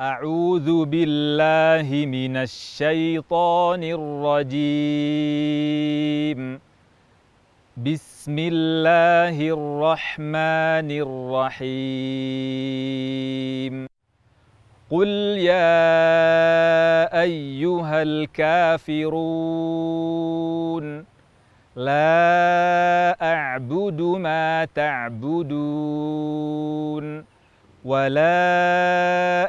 أعوذ بالله من الشيطان الرجيم. بسم الله الرحمن الرحيم. قل يا أيها الكافرون لا أعبد ما تعبدون ولا